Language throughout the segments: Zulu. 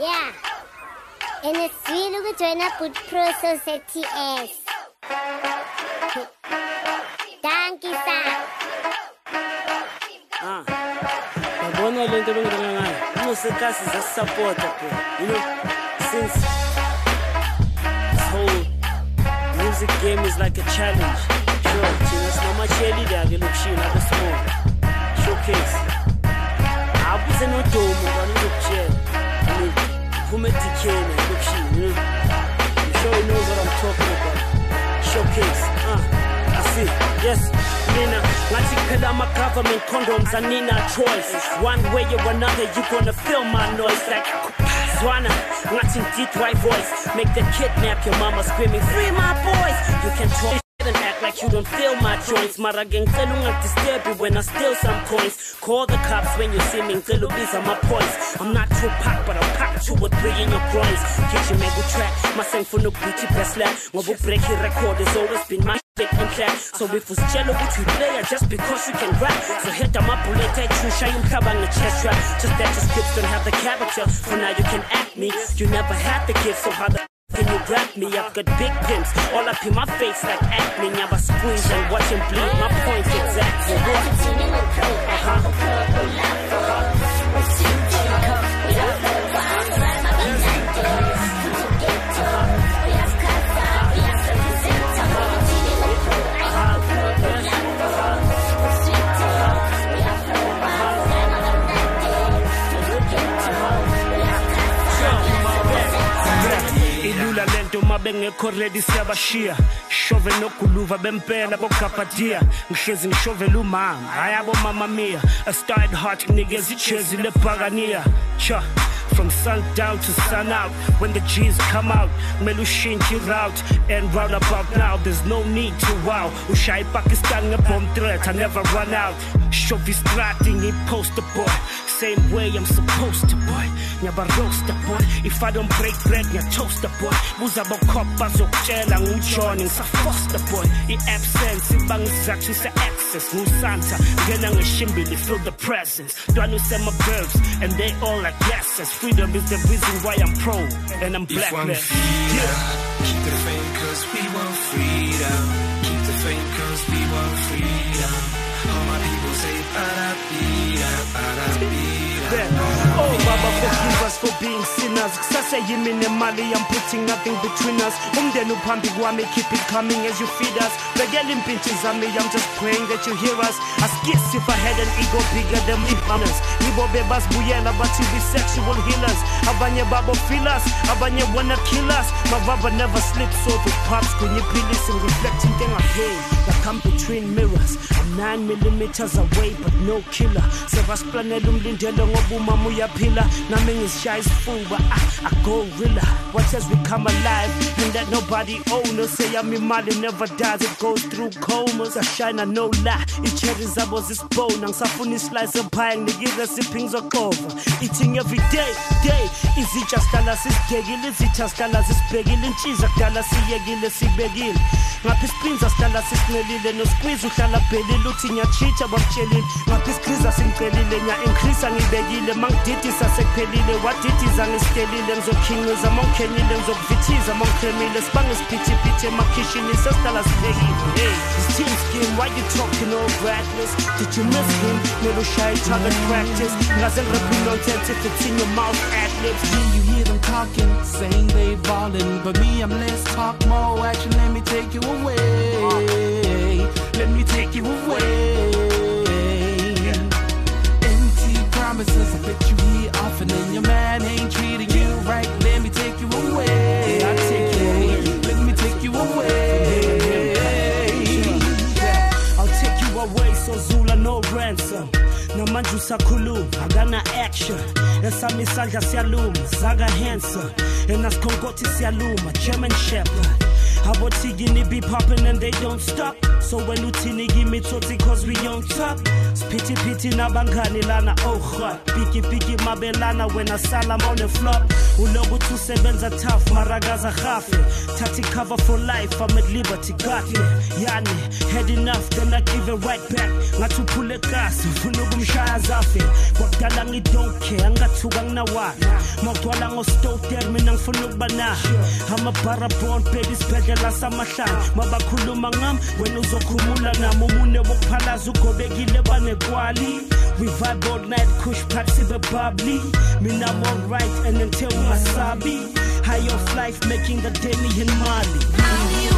Yeah. And esizwile ukujoyina Boot Pro Society S. Thank you, sir. Ah. Yabona le nto bengibona ngayo. Unosekasi zasisupporta phela. You know, since this whole music game is like a challenge. Sure, thina sinama-cheerleader ke lokushini abe small. Showcase. Abuze nodomo ngani uzokutshela. Edikheni lokushini. You know, I'm sure he knows what I'm talking about. Showcase. Uh, I see. Yes. Nina, ngathi phela ama-government condoms anina choice one way or another you gonna feel my noise like Zwana, ngathi white voice make the kidnap your mama screaming free my boys you can talk and act like you don't feel my joints. Mara ke ngicela ungadisturb me when I steal some coins. Call the cops when you see me ngicela ubiza my points. I'm not too packed but I'll pack two or three in your groins. Gijima ku-track mase ngifuna ukubhithi best lap ngoba ubreak record has always been my shit in track so if usitshela ukuthi player just because you can rap? So hit my bullet ayithusha umhlaba nge-chest rap just that your scripts don't have the character. So now you can act me. You never had the gift so how the can you rap me? I've got big pimps all up in my face like acne. Never squeeze and watch him bleed. My point's exactly what. ilula lento mabengekho ready siyabashiya shove noguluva bempela bogabhadiya ngihlezi ngishovela umama hayi abomama mia a started hot nginikeza ijezi lebhakaniya cha From sundown to sun out, when the G's come out, kumele ushintshe route and round about now. There's no need to wow. Ushayi Pakistan nge-bomb threat, I never run out. Shovi strati ngi-poster boy, same way I'm supposed to boy. Nyaba roaster boy, if I don't break bread, nya toaster boy. Buza bokhop bazokutshela nguJohn ngisafoster boy. I-absence ibanga isizathu se-access ngusanta ngena ngeshimbili feel the presence. Dwanu sema verbs and they all like yeses. Freedom is the reason why I'm pro and I'm If black one man. feeder, keep the faith cause we want freedom. Keep the faith cause we want freedom. All my people say, para-pida, para-pida. Oh, Baba, forgive us for being sinners. Kusasa yimi nemali, I'm putting nothing between us. Umdeni uphambi kwami, keep it coming as you feed us. Begele impintshi zami, I'm just praying that you hear us. I guess if I had an ego bigger than honors. Nibo bebasibuyela, but we sexual healers. Abanye babo feel us, abanye wanna kill us. My rubber never slips off with pops. Kunyiphilisa reflecting thing I pay. I come between mirrors. I'm nine millimeters away, but no killer. Sebasplanela umlindelo ngoba umama uyaphila. Nami ngisishaya isifuba. I, I go rilla. Watch as we come alive. And that nobody own us. Say I'm imali never dies. It goes through comas. I shine, I no lie. Icherry zabo zisibone. Angisafuna islice of pie. Nginikeza sipping zokova. Eating every day, day. Izitsha sihlala sisigekile. Izitsha sihlala sisibhekile. Intshiza kudala siyekile sibekile. Ngapha isipinza sihlala sisincelile. Nosqueeze uhlala bhelile. Uthi ngiyachicha bakutshelile. Ngapha isikriza simcelile. Nya-increase ngibekile. Mangididisa sekuphelile. Wadidisa ngisitelile. Ngizokhinqiza mangikhenyile. Ngizokuvithiza mangikremile. Sibange siphithiphithi emakhishini. Sesihlala sibhekile. Hey, it's team scheme. Why you talking all reckless? Did you miss him? Melu shy target practice. Ngaze ngirepeat nonsense if it's in your mouth. Ad libs. When you hear them talking, saying they ballin', but me, I'm less talk, more action. Let me take you away. Let me take you away. Promises, I bet you hear often, and your man ain't treating you right. Let me take you away. I take you away. Let me take you away. I'll take you away so Zula no ransom namanje usakhuluma akana action esami isandla siyaluma zaka handsome enasikhonkoti siyaluma german shepherd abothikini be popping and they don't stop. So when uthini kimi thotsi cause we on top. Siphithiphithi nabangani lana ohwa pikipiki mabelana wena sala mawune flop ulokuthi usebenza tough marakaza hafe thathi cover for life I'm at liberty got me. Yani had enough then I give it right back. Ngathi uphule kasi ufuna ukumshaya zafe. Kwakudala ngidon't care angathuka nginawani mawugcwala ngostoter mina ngifuna ukuba na. Amabarabon bheka isibhedlela samahlanu mabakhuluma ngam wena uzokhumula nami. Umune wokuphalaza ugobekile banekwali we vibe all night kush party be bubbly. Mina I'm alright and until masabi high of life making the me in Mali. How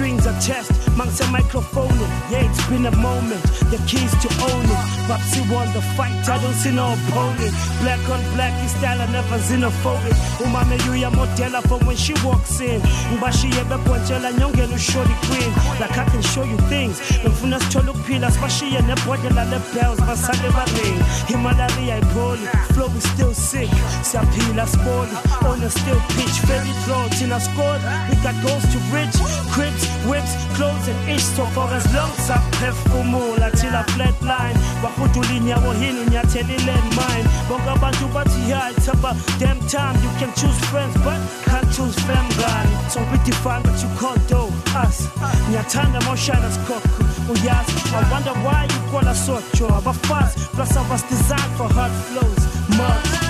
strings attached, mangs a microphone. Yeah, it's been a moment. The keys to own it. Babsy won the fight, I don't see no opponent. Black on black, style, I never xenophobic. Umame yuya modela from when she walks in. Mbashi yebe ponchela nyongela ushori queen. Like I can show you things. Ngifuna sithola ukuphila sibashiye nebhodlela lebells basale baring. Himalaria ipoli, flow is still sick. Siyaphila spoli, owner still pitch. Very draw, Tina scored. We got goals to bridge. Cribs, whips, clothes and ish. So for as long as I phefumula till I flatline. Wakudula inyawo hini unyathela i-landmine. Bonke abantu bathi it's about damn time. You can choose friends, but can't choose fam gun. So we define what you call dough, us. Nyathanda moshana skoko. Uyazi, I wonder why you call us so job. fast, plus I was designed for hard flows. Mud.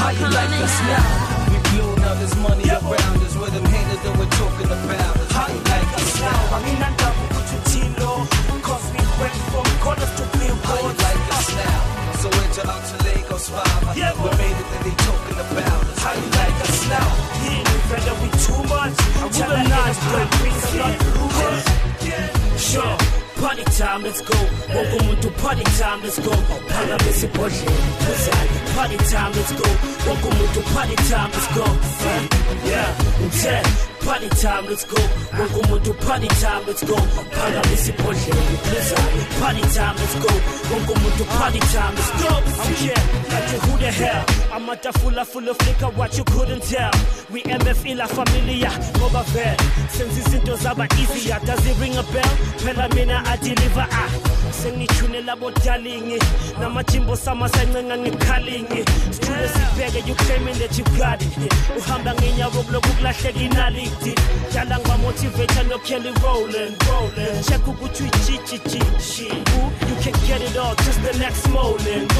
How you like us now? We blew now there's money around us where them haters that we're talking about. How you like us now? Angina ndaba ukuthi uthilo Cause we went from corners to How you billboards like us now? So enter out to Lagos, Father. Yeah, we made it and they talking about us. How you like us now? Vele we too much Tell them nice but brings a lot of rumors Sure Party time, let's go. Wonke umuntu party time, let's go. Phakamisa ibhodlela, phuzani. Party time, let's go. Wonke umuntu party time, let's go. Yeah, ngithe party time, let's go. Wonke umuntu party time, let's go. Phakamisa ibhodlela, phuzani. Party time, let's go. Wonke umuntu party time, let's go. I'm here, like who the hell? Amatafula full of liquor, what you couldn't tell. We MF ila familia, ngoba vele. Senza izinto zaba easier, does it ring a bell? Phela mina I deliver ah. Sengithune labo darling, namajimbo sama sancenga ngikhalingi. Sithule sibheke you claiming that you got it. Uhamba ngenyawo kuloku kulahleka inaliti. Dala ngiba motivate no Kelly rolling, rolling. Check ukuthi You can get it all just the next moment.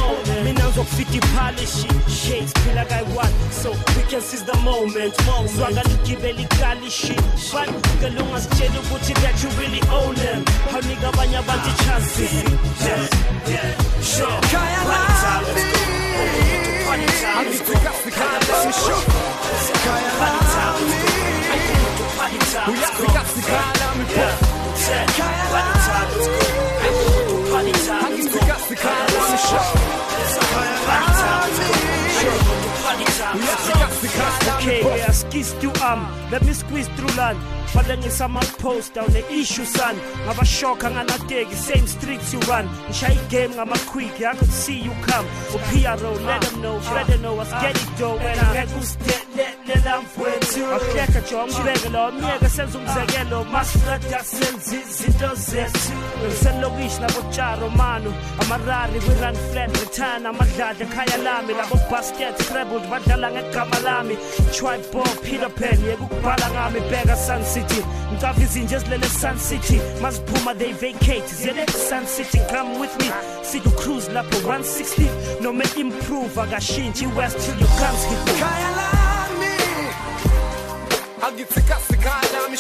Mina ngizokufita iphalishi. Shades phila kayi-one so we can seize the moment. Swanga ligibela ikalishi. But ngelunga sitshela ukuthi that you really own them. Awunika abanye abantu i-chances. Yeah, yeah, sure. Party time, let's go. Go. Okay, we skis to arm. Let me squeeze through land. Falengisa ama-post down the issue son. Ngabashoka nganateki same streets you run. Ngishaya igame ngama-quick I could see you come. Upro let them know let them know get it though. wena ngeke usidelela mfowethu akuhleka nje wangibeke lo myeke senza umzekelo masifreda senza izinto zethu ngiselokishi nabotsharo manu. Amarari we-run flat return. Amadladla ekhaya lami. Labo basket scrabbled badlala ngegama lami tribo peter pan yeke ukubhala ngami bheka sun city. Ngicava izinje ezilele sun city. Maziphuma they vacate. Ziyele sun city come with me. Sidu cruise lapho 160 noma improve akashintshi west till guns hit me Kaya lami Angithi kaya lami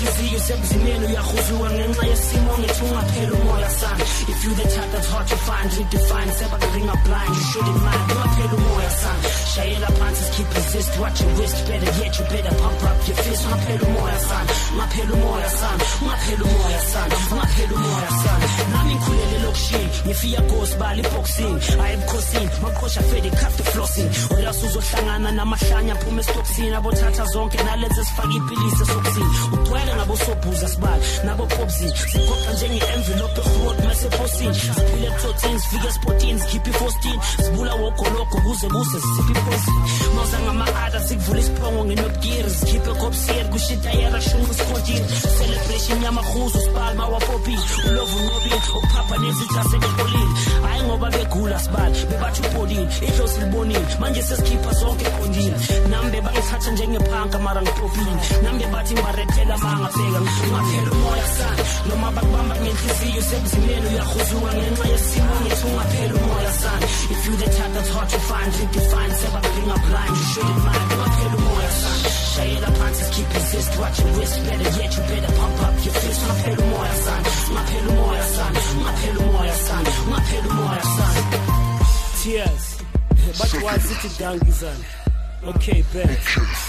bakubamba ngenhliziyo sebuzimeni uyahuzuka ngenxa yesimo ngithi ungaphela umoya sana if you the type that's hard to find redefine sebakuringa blind you shouldn't mind ungaphela umoya sana shayela phansi sikhiphe resist watch your wrist better yet you better pump up your fist. Ungaphela umoya sana ungaphela umoya sana ungaphela umoya sana ungaphela umoya sana nami ngikhulele lokushini ngifiya ghost bali boxing. Ayibukhosini maqhosha fede cup the flossing. Wena uzohlangana namahlanya phuma esitoksini abothatha zonke nalenze sifake ipilisi esokisini ugcwele ngabo sobhuza sibali nabo popsini sigoqa njenge-envelope erot maseposini siphile ebuthotini sifike espotini sikhiphe ifostini sibula wogologo kuze kuse sisiphi iposini mawuza ngama-ada sikuvula isiphongo ngenobukiri sikhiphe ekopsiri kushitayera shungu sikhontini celebration yamahuzo sibali mawapopini ulovu nobini ukuphapha nezitha sekepolini hhayi ngoba begula sibali bebathi upolini idlozi libonile manje sesikhipha zonke ekondini nami bebangithatha njengephanka mara ngipopini nami bebathi ngibarethela mangabheka ungaphela umoya sana noma bakubamba ngenhliziyo sebuzimeni uyahuzuka ngenxa yesimo ngithi ungaphela umoya sana if you the type that's hard to find you define sebabhinga blind you shouldn't mind ungaphela umoya sana shayela phansi keep resist watch your wrist better yet you better pump up your fist ungaphela umoya sana ungaphela umoya sana ungaphela umoya sana ungaphela umoya sana tears bathi wazithi dangizana okay bet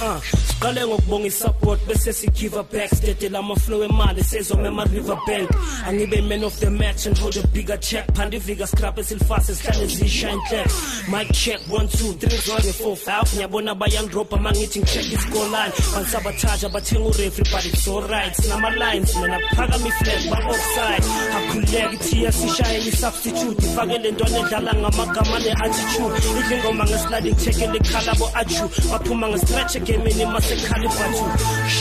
ah siqale ngokubonga isupport bese sigive back. State lama flow emali sezome ema river bank. Angibe man of the match and hold a bigger check. Phandi vika scrap esilfast sihlale zishine clap mic check 1 2 3 zonke 4 5 ngiyabona bayan drop mangithi ngicheck iscore line bansabotage abathenga ureferee but it's all right sinama lines mina kuphakama iflag ba offside akhuleka ithiya sishaye i-substitute. Ifake le ntwana edlala ngamagama ne-attitude. Idle ingoma ngesliding thekele ikhala bo-aju baphuma nge-stretch egameni masekhalibatu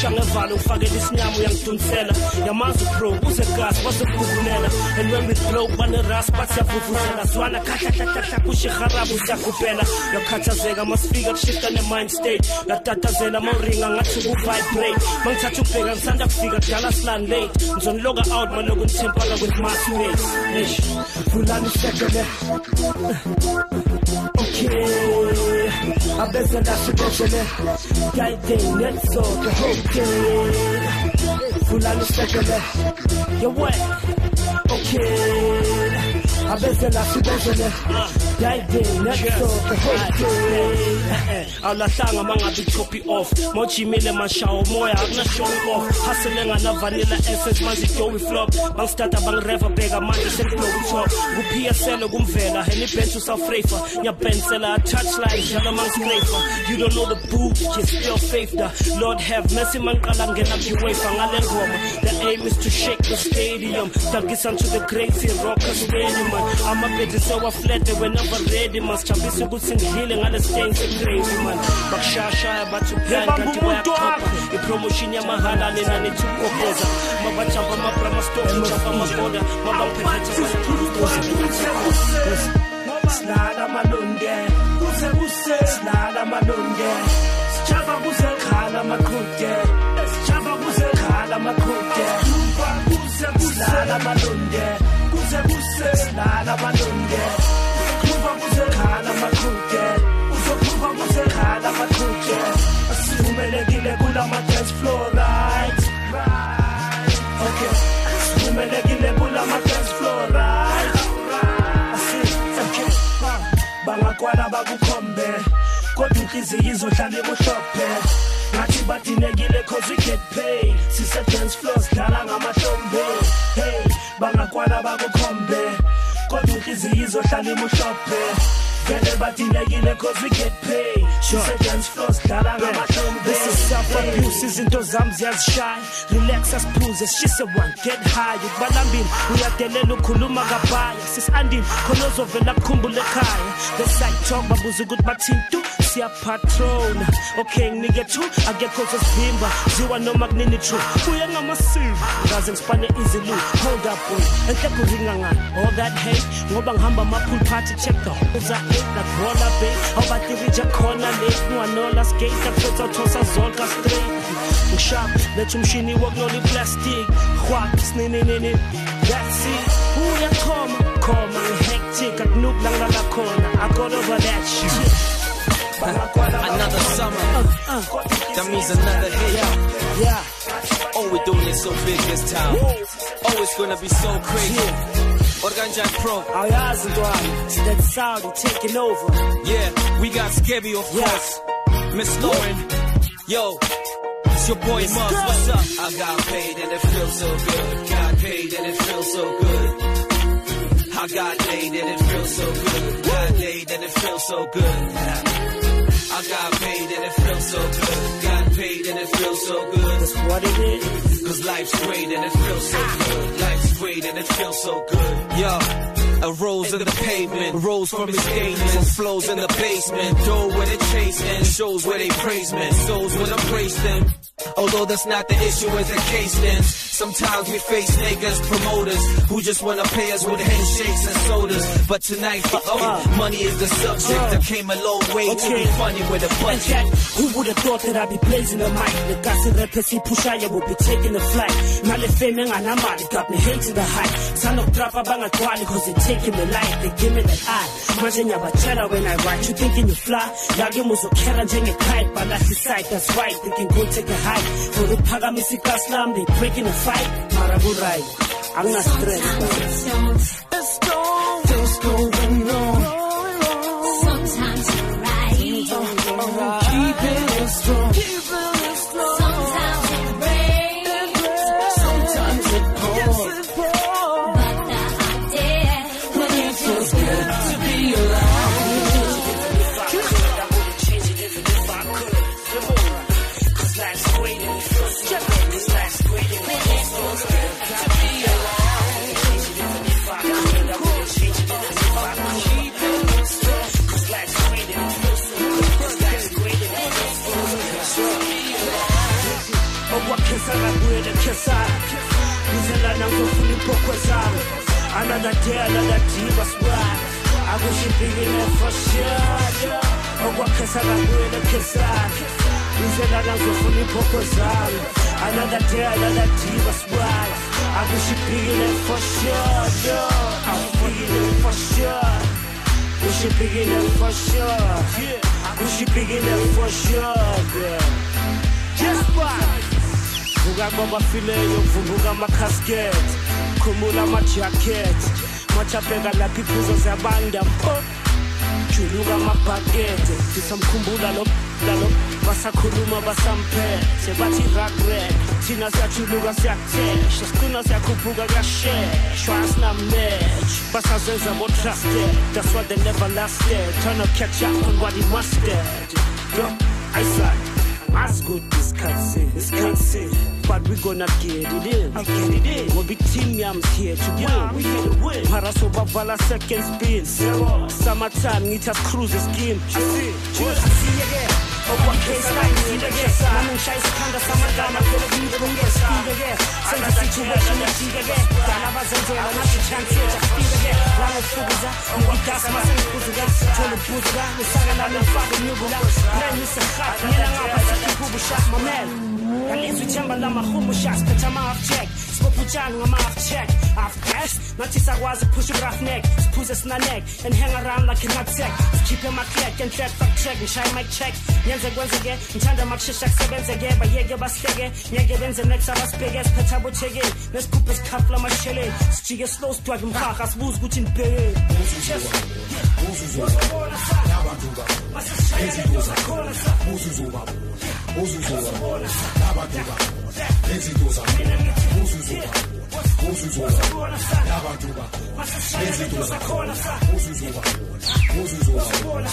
shangevalo ufakele isinyama uyangidunisela yamazi pro uze gas bazekugugulela and when we blow baneras bathi siyavuvuzela zwana khahlahlahlahla kushiharabu siyagubhela uyakhathazeka masifika kushifta ne-mind state. Latatazela mawuringa ngathi ku-vibrate. Mangithatha ukubheka ngisanda kufika kudala silan late. Ngizoniloka out maloku ngithempala with eish vulani isekele okay abezela sibezele guiding netso the whole day vulani isekele yewe okay abezela sibezele guiding netso the whole day awulahlanga mangabe ichoppy off. Mojimile mashawo moya akuna show off. Hasele ngana vanilla essence manje doughy flop. Bangistata bangireva bheka manje sengibloku top kupsl kumvela heni bench usafrafer ngiyabhensela touchline njalo mangiscrafer you don't know the boot you still faith da. Lord have mercy mangiqala ngena kuwafer ngale ngoma the aim is to shake the stadium. Dagisa to the great rocker stadium amabhedi sewaflete whenever ready masijabisa ukuthi ngidlile ngale stain secrazy man. Bakushashaya bathi uplan kanti bayakhopha ipromotion yamahala lena nethi ukokhoza mabajamba amabramastof jamba amaboda mabangiphethe malunge kuze kuse silala malunge sijava kuze khala maqhude sijava kuze khala maqhude kuze kusilala malunge kuze kuse silala malunge maqhude asivumelekile kulama dance floor right. Right. Okay. Asivumelekile kulama dance floor right. Bangakwala bakukhombe. Kodwa inhliziyo izohlala ibuhlophe ngathi badinekile cause we get paid. Sise-dance floor sidlala ngamahlombe. Hey bangakwala bakukhombe. Kodwa inhliziyo izohlala ibuhlophe vele badinekile cause we get paid sise-dance floor sidlala ngamahlombe This is self-abuse izinto zami ziyazishaya relax asiphuze sishise one. Get high ukubalambini uyadelela ukhuluma kabhaya sisi-andini khona ozovela kukhumbula ekhaya. The side talk babuza ukuthi bathini tu siyapatrona okay nginike two akekho zosivimba ziwa noma kunini true buye ngamasiva ngaze ngisipane easily hold up boy enhle kuringa ngani? All that hate ngoba ngihamba ama-pool party check the holes I ate like roller bay awubatirija khona late unganola skate akuthetha uthosa zonke straight ngishap letha umshini wokunola iplastic hwak sininini that's it. Uyakhoma khoma ngihectic akunuku la ngilala khona i got over that shit. Another summer. That means another hit. yeah. Oh, we're doing it so big this time. Oh, it's gonna be so crazy. Organjan Pro. awuyazi ntwana it's that sound taking over Yeah, we got Skebby, of Yeah. course. Miss Lauren, yo, it's your boy Muggs. What's up? I got paid and it feels so good. Got paid and it feels so good. I got laid and it feels so good. Got laid and it feels so good. I got paid and it feels so good. Got paid and it feels so good. That's what it is. Cause life's great and it feels so good. Life's great and it feels so good. Yo, a rose in the pavement, rose from his statements, flows in the basement, door where they chasing, shows where they praise men, souls when I praise them. Although that's not the issue as the case then. Sometimes we face niggas, promoters, who just wanna pay us with handshakes and sodas. But tonight, fuck it, money is the subject. I came a long way to be funny with a And budget. check, who would have thought that I'd be blazing the mic? The guys in rap si pushaya will be taking the flight. Nale fame nganamali got me hating the hype. Son of trap abangagcwali cause they taking the light. They give me that eye. Manje ngiyabatshela when I write. You thinking you fly? Yake muzokhera njenge-kite. Balahla sight, that's right. They can go take a hike. For ukuphakamisa ikaslam, they breaking the fight. Mara kurai. Angina stress. Let's go. Things going wrong. Iphokwe zami diva swag akushibhikile for sure okwakhesa kabuye khesa ngizelana ngizofuna iphokwe zami sure akufikile for sure kushibhikile for sure kushibhikile for sure girl just one vuka kwabafileyo vuvuka amakhasket. Khumula amajacket. Machapeka lapha iphuzo ziyabanda mpo juluka amabhakede ndisamkhumbula lo lalo basakhuluma basamphethe. Bathi ragrek thina siyajuluka siyathesha. Siqina siyakhuphuka kuyasheshwa asinamech. Basazenza bo-trusted that's what they never lasted. Trying to catch up on what he mastered yo i said As good this cutscene, but we gonna get it in. I get it in. We'll be team yams here to win. Yeah, win. Paraso bavala second spin. Summertime, need us cruise scheme. I see. I see again. nami ngishaya isikhanda samagama phela kuyibungesifikeke senza situation ejikeke dala abazenzela nathi chance yethu akufikeke langofukuza ngidasi masengiphuzuka thola ubhuzuka ngisakelana ngifake unyubuka nenisehat ngena ngapha sikhipubusha mamela ngalizwa ithemba lamahumusha siphethe ama-half-check sibopha utshani ngama-half-check half-gas nathi sakwazi ukuphusha ugrafneck siphuze sinanek and hang around like inatek sikhiphe amaklek and track fact check ngishaye mic check. Nyenze kwenzeke ngithanda makushesha kusebenzeke bayeke basihleke ngeke benze next abasibheke siphethe abothekeni nesikhuphe isikhaphu lamasheleni sijike slow sidwake mhaha sibuze ukuthi nibhekeni labantuba nezinto zakhona uzuzoba uzuzoba labantuba nezinto zakhona uzuzoba uzuzoba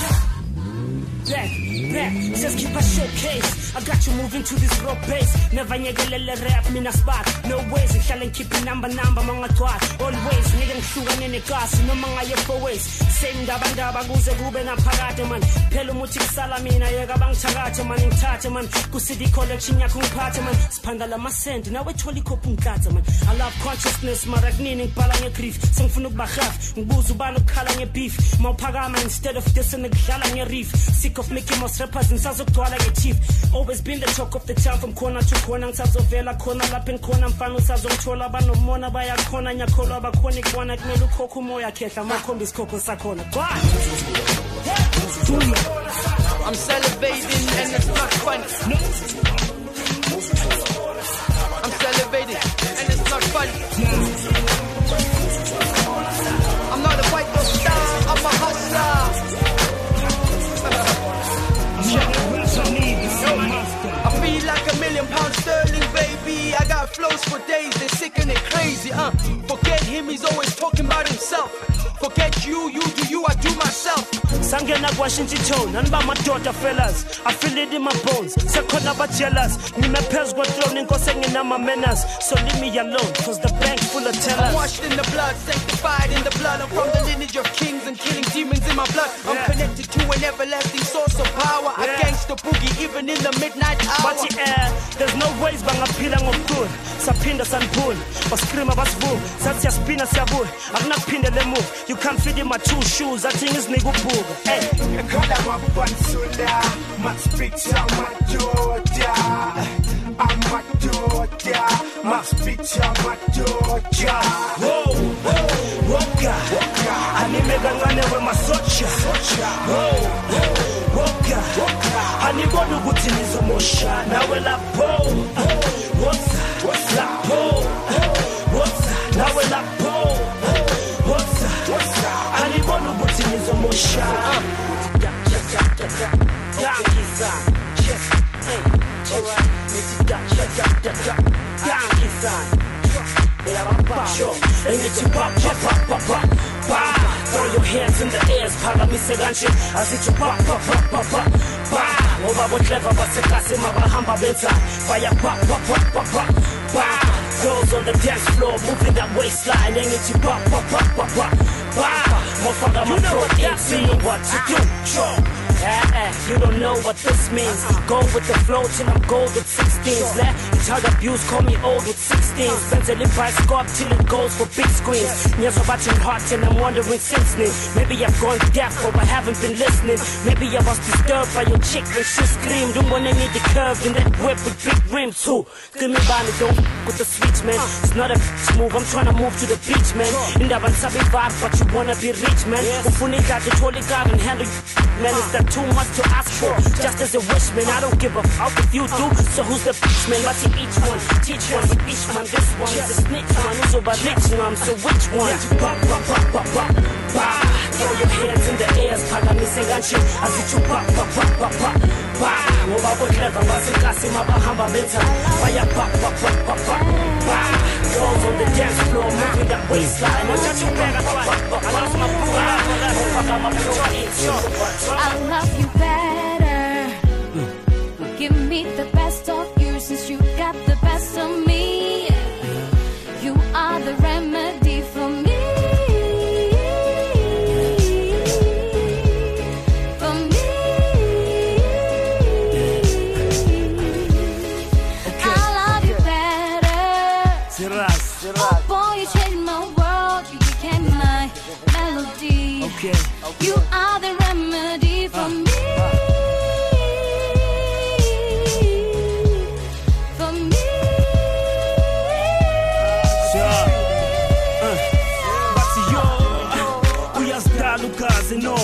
Black, black, says keep a showcase. I got you moving to this rock base. Never nyegelele rap, mina spot. No ways, ngihlale ngikhiphe number number twat. Always, nigga ngihlukane negasi noma ngaye four ways. Same ndaba ndaba kuze kube naphakade man. Phela umuthi kusala mina yeka bangithakathe man ngithathe man. Ku city collection yakho ngiphathe man. Siphanda la masent nawe thola ikhophi ngikhathe man. I love consciousness mara kunini ngibhala ngegrief. Sengifuna ukuba half. Ngibuza ubani ukukhala ngebeef. Mawuphakama instead of this ngidlala ngereef. Sick of Mickey Mouse rappers ngisazogcwala nge-chief. Always been the talk of the town from corner to corner ngisazovela khona lapha engikhona mfana usazongithola banomona bayakhona nyakholwa bakhona ikubona kumele ukhokha umoya khehla makhomba isikhokho sakhona. I'm celebrating and it's not funny. I'm celebrating and it's not funny. I'm not a white dog star, I'm a hustler. like a million pounds sterling, baby. I got flows for days, they're sick and they're crazy, huh? Forget him, he's always talking about himself. Forget you, you do you, I do myself. sangena kwashintsha itone aniba madoda fellas i feel it in my bones sekhona abajealous ngime phezu kwethrone inkosi enginama-manners so leave me alone cause the bank full of I'm tellers washed in the blood, sanctified in the blood. I'm from the lineage of kings and killing demons in my blood. I'm Yeah. connected to an everlasting source of power. I Yeah. gangster boogie even in the midnight hour. bathi eh there's no ways bangaphila ngokukhulu saphinda saniphula baskrima basivula sathi siyaspina siyabuya akunakuphindela emuva you can't fit in my two shoes athi ngizinika ubhuka ey Ekhala mabansula Maspitha madoda Amadoda Maspitha madoda Whoa, woka anime kancane wemasotsha Whoa, woka anibona ukuthi nizomosha nawe lapho woza lapho woza Engithi pop pop pop pop pop pop Throw your hands in the air Phakamise kanje asithi pop pop pop pop pop pop Ngoba botleva baseklasini mabahamba benza Fire pop pop pop pop pop pop Girls on the dance floor moving that waistline Engithi pop pop pop pop pop Motherfucker my throat ain't seeing what to do Sure Eh, eh, you don't know what this means. Go with the flow till I'm gold with 16s. Let child abuse call me old with 16s. Benz a lip by scope till it goes for big screens. Yes, I'm watching heart and I'm wondering since then. Maybe I've gone deaf or I haven't been listening. Maybe I was disturbed by your chick when she screamed. Don't wanna need the curve in that whip with big rims too. Give me money, don't f- with the sweets, man. It's not a move, I'm trying to move to the beach, man. In the Bansabi vibe, but you wanna be rich, man. Ufuni got the trolley got and handle you, man. Is that too much to ask for? Just as a wish, man. I don't give a fuck if you do. So who's the bitch, man? But you each one, teach one, but each one. This one is a snitch one. Who's over rich one? So which one? Pop, pop, pop, pop, pop, pop. Throw your hands in the air, phakamise kanje. Asithi pop, pop, pop, pop, pop, pop. Ngoba botleva baseklasini mabahamba benza. Fire pop, pop, pop, pop, pop, pop. Girls on the dance floor moving that waistline. I lost my fool. I love you better. Give me the best of you since you got the best of me. Melody. Okay. You are the remedy for me. For me. Uh. Bathi yo, uyazidala ugazi no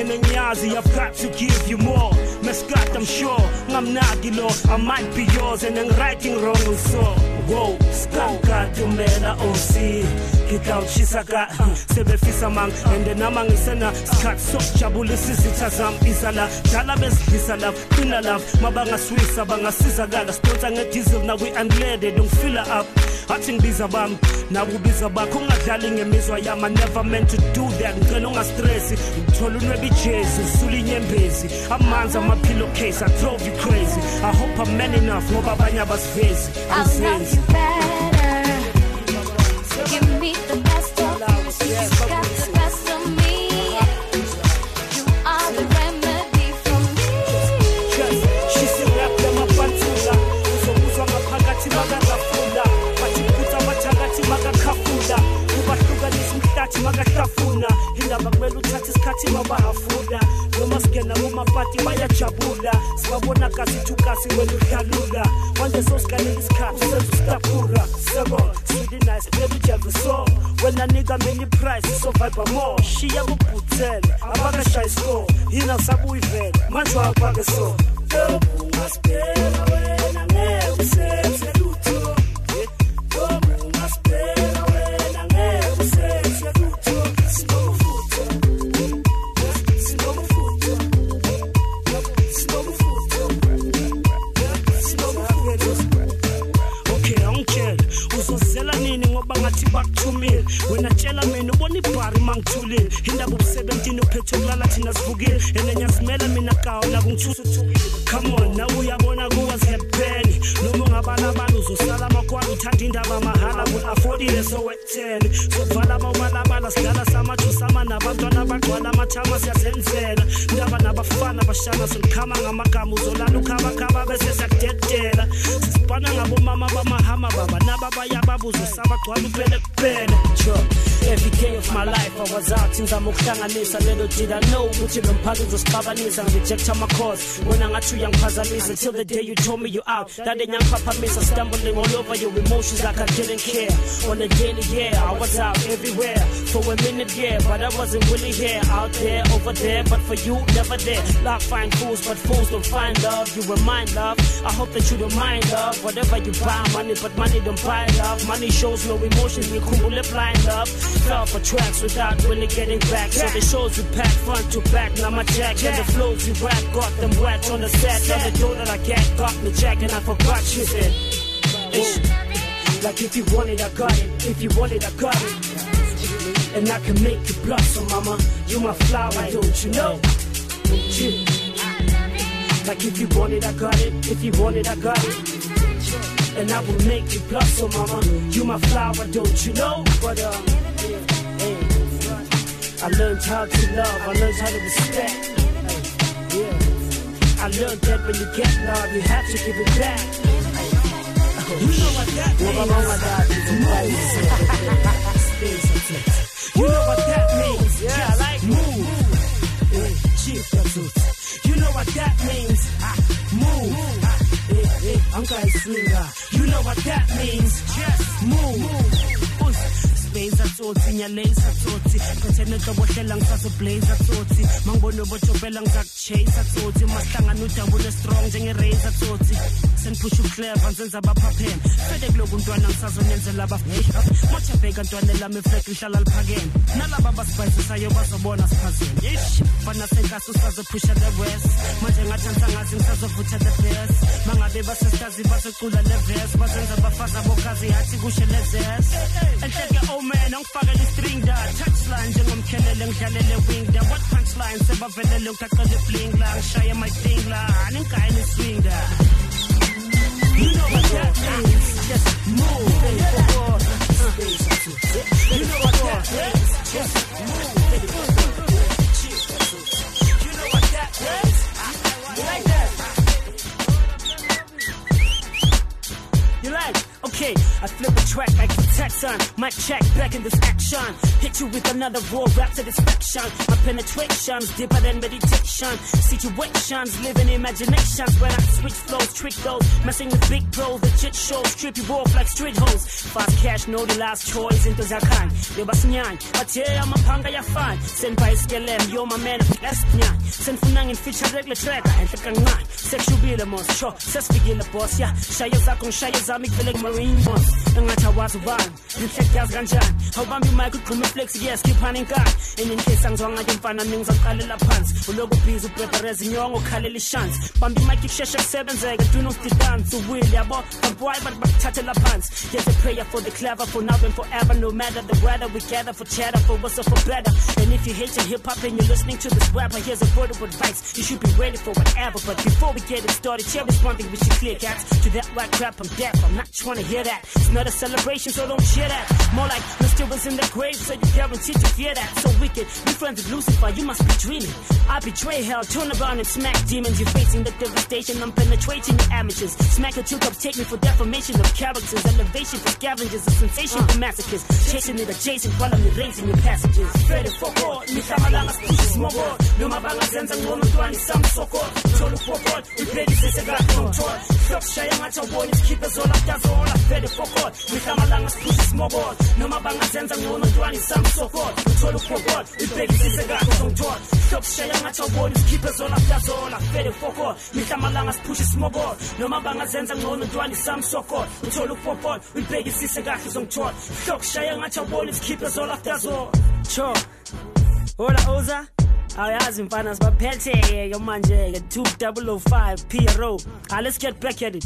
enenyazi I've got to give you more Mescat I'm sure ngamnaki lo I might be yours and I'm writing wrong so Whoa, skanka dumela OC ngigawushisa ka sebefisa mang and nama ngisena sikhathi sokujabulisa izitha zami izala dala bezidlisa love. Qina love mabangaswisa bangasizakala sidonsa ngediesel nakwi-unleaded ungifila up. Athi ngibiza bami nakubiza bakho ungadlali ngemizwa yami I never meant to do that. Ngicela ungastresi ngithola unweba ijezi usula inyembezi amanzi amaphilo case I drove you crazy. I hope I'm man enough ngoba abanye abasivezi angizenzi uthathe isikhathi mabahafuna noma singena kumapati bayajabula sibabona kasithukasi wena udlalula manje sosikalela isikhathi senza usitapura sebo sweetie nice baby jave so. Wena nika mini price so vibe more. Shiya kubhuthele abakashaya score. Yina sabuyivela manje waphake so. Ungasibheka wena ibhari mangithulile indaba ubusebentini uphethe ukulala thina sivukile. Enenyasimela mina kawo nakungithusa come on nawe uyabona kuwazihepeni noma ungabala abantu uzosala amakwala uthanda indaba mahala bu-afodile sowethene sokuvala amabalabala sidala samathusama nabantwana abagcwala amathama siyazenzela. Indaba nabafana bashana solikhama ngamagama uzolala ukhabakhaba bese siyakudedela. Sisibhana ngabomama bamahama baba nababayababuza sabagcwala uphele kuphela. Sure. Every day of my life. I was out ngizama ukuhlanganisa little did I know ukuthi lo mphakathi uzosixabanisa ngireject ama calls wena ngathi uyangiphazamisa till the day you told me you out. That day ngiyaphaphamisa stumbling all over your emotions like I didn't care. On a daily yeah I was out everywhere. For a minute yeah but I wasn't really here. Out there over there but for you never there. Love find fools but fools don't find love. You were mine love. I hope that you don't mind love. Whatever you buy money but money don't buy love. Money shows no emotions cool blind love. Fell for tracks without really getting back. So the shows we pack front to back now my jack. And the flows we rap got them wet on the set. Now the door that I get got me jack and I forgot she said like if you want it I got it. If you want it I got it. And I can make you blossom mama you my flower don't you know? Yeah. like if you want it I got it. If you want it I got it. And I will make you blossom, mama. You my flower, don't you know? But uh, I learned how to love. I learned how to respect. Yeah, I learned that when you get love, you have to give it back. You know what that means. You know what that means. Yeah, I like move. It. You know what that means. Ah, Move. Ah, eh, eh, I'm gonna swinger. You know what that means. Just move. Us- Space atsotsi nyalesa tsotsi phethene tobohlela ngisazoblaze tsotsi. Mangibona botshopela ngizakuchase tsotsi. Masihlangana udabule strong njenge-razer tsotsi. Sendiphusha uclever nzenza abaphapheme. Fede kuloku ntwana ngisazonenzela mochabheka ntwane lami eflek lihlala liphakeme. Nalaba basibhayizisayo bazobona siphazeme. Ish fana senkasi usazophusha the west manje ngathi angisangazi ngisazovutha the best mangabe basesitazi bazocula leves bazenza bafaza bokazi yathi kushe lezes enhleke oh man angifakele i-string da. Touchline njengomkhelele ngidlalele wing da. What punchline? Sebavelele ngitaqele bling la. Ngishaye my thing la. Aningayini swing da. You know what that means. Just move, baby, forward. In this action. Hit you with another raw rap satisfaction. My penetration's deeper than meditation. Situations, living imaginations. When I switch flows, trick those. Messing with big pros, the shit shows. Strip you off like street hoes. Fast cash, no the last choice into Zakan. Yo basinyan, ate amapanga ya fine. Send by skelem, yo my man, best nyan. Send funangin feature regular track. And the kangan. Sexual most sure. Ses begin the boss, yeah. Shaya zakon, shaya zamik, feeling marine boss. Ngathi awazi ubani, inhlek yazi kanjani. Awubambi imic ugquma iflex, yes, khiphana inkani. Enye incase angizwa ngathi mfana mina ngizoqalela phansi. Uloku busy uprepareza inyongo ukhalela ishansi. Bambi imic kusheshe kusebenzeka, do not dance uwili yabo. Boy but bakuthathela phansi. Here's a prayer for the clever for now and forever no matter the weather we gather for chatter for worse or for better. And if you hate your hip hop and you're listening to this rapper, here's a word of advice. You should be ready for whatever. But before we get it started, here is one thing we should clear cats. To that white crap, I'm deaf. I'm not trying to hear that. It's not a celebration, so don't cheer that. More like Mr. was in the grave, so you guaranteed to fear that. So wicked, be friends with Lucifer, you must be dreaming. I betray hell, turn around and smack demons. You're facing the devastation, I'm penetrating the amateurs. Smack your two cups, take me for defamation of characters. Elevation for scavengers, a sensation for masochists. Chasing it adjacent while I'm erasing your passages. Ready for war, mihlamalanga spushi smobot. Noma bangazenza ngcono mntwana isamsokot. Thola ukubokot, imphelise kahle ngomthot. Sokushaya ngathi awuboni isikhiphe zola kutazola. Ready for war, mihlamalanga spushi smobot. Noma bangazenza ngcono mntwana isamsokot. Thola ukubokot, imphelise kahle ngomthot. Sokushaya ngathi awuboni isikhiphe zola kutazola. Ready for war, mihlamalanga spushi smobot. Noma bangazenza ngcono mntwana isamsokot. Thola ukubokot, imphelise kahle ngomthot. Sokushaya ngathi awuboni isikhiphe zola kutazola. Cho. Hola Oza. Ayazi mfana sibaphethe ke manje ke 2005 PRO. Ah let's get back at it.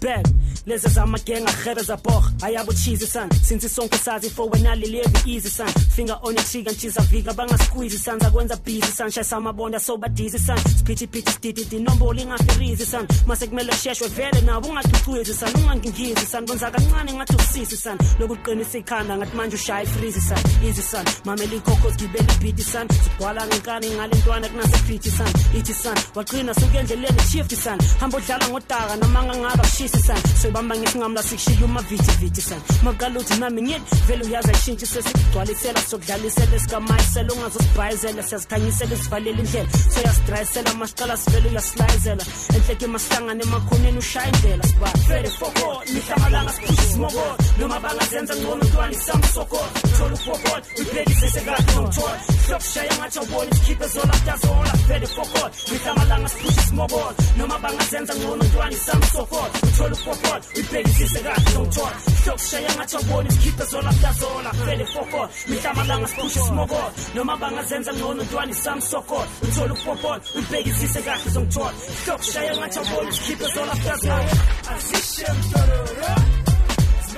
Back lezi zamagenga gere zaborg ayabuchizi san since sonke sazi for wena live easy san finger on your trigger nchiza vika banga squeeze san zakwenza busy san shaya amabonda so badizi san spithi pithi stiti inombolo ingafirizi san mase kumele sheshwe vele nawo ungacucuzi san ungangingizi san kwenza kancane ngathi usisi san lokuqinisa ikhanda ngathi manje ushaya ifrizi san easy san mamela ikhokho zigibela ibhiti san sigcwala ngenkani ngale ntwana kunasefithi san ithi san waqina suke endleleni shift san hamba udlala ngodaka noma ngangaba kushisi san soyibamba ngesingamla sikushiya umavithi vithi san maqala uthi nami ngithi vele uyazi ayishintshe sesigcwalisela sokudlalisela esikamayisela ungazosibhayizela siyazikhanyisela esivalela indlela. Soyasidrayisela masiqala sivele uyasilayizela enhleke masihlangane emakhoneni ushaya indlela siba vele foko mihlamalanga siphushe isimokolo noma bangazenza ngcono ntwana isamsokolo thola ufokolo uyibhekisise kahle nomthola hlokushaya ngathi awuboni isikhiphe zolaftazola vele fokolo mihlamalanga siphushe isimokolo noma bangazenza ngcono ntwana isamsokolo uthola ufokolo uyibhekisise kahle nomthola hlokushaya ngathi awuboni isikhiphe zolaftazola vele fokolo mihlamalanga siphushe isimokolo noma bangazenza ngcono ntwana isamsokolo uthola ufokolo uyibhekisise kahle zomthola hlokushaya ngathi awuboni isikhiphe zolaftazola azishemtororo zibezishamtororo azishemtororo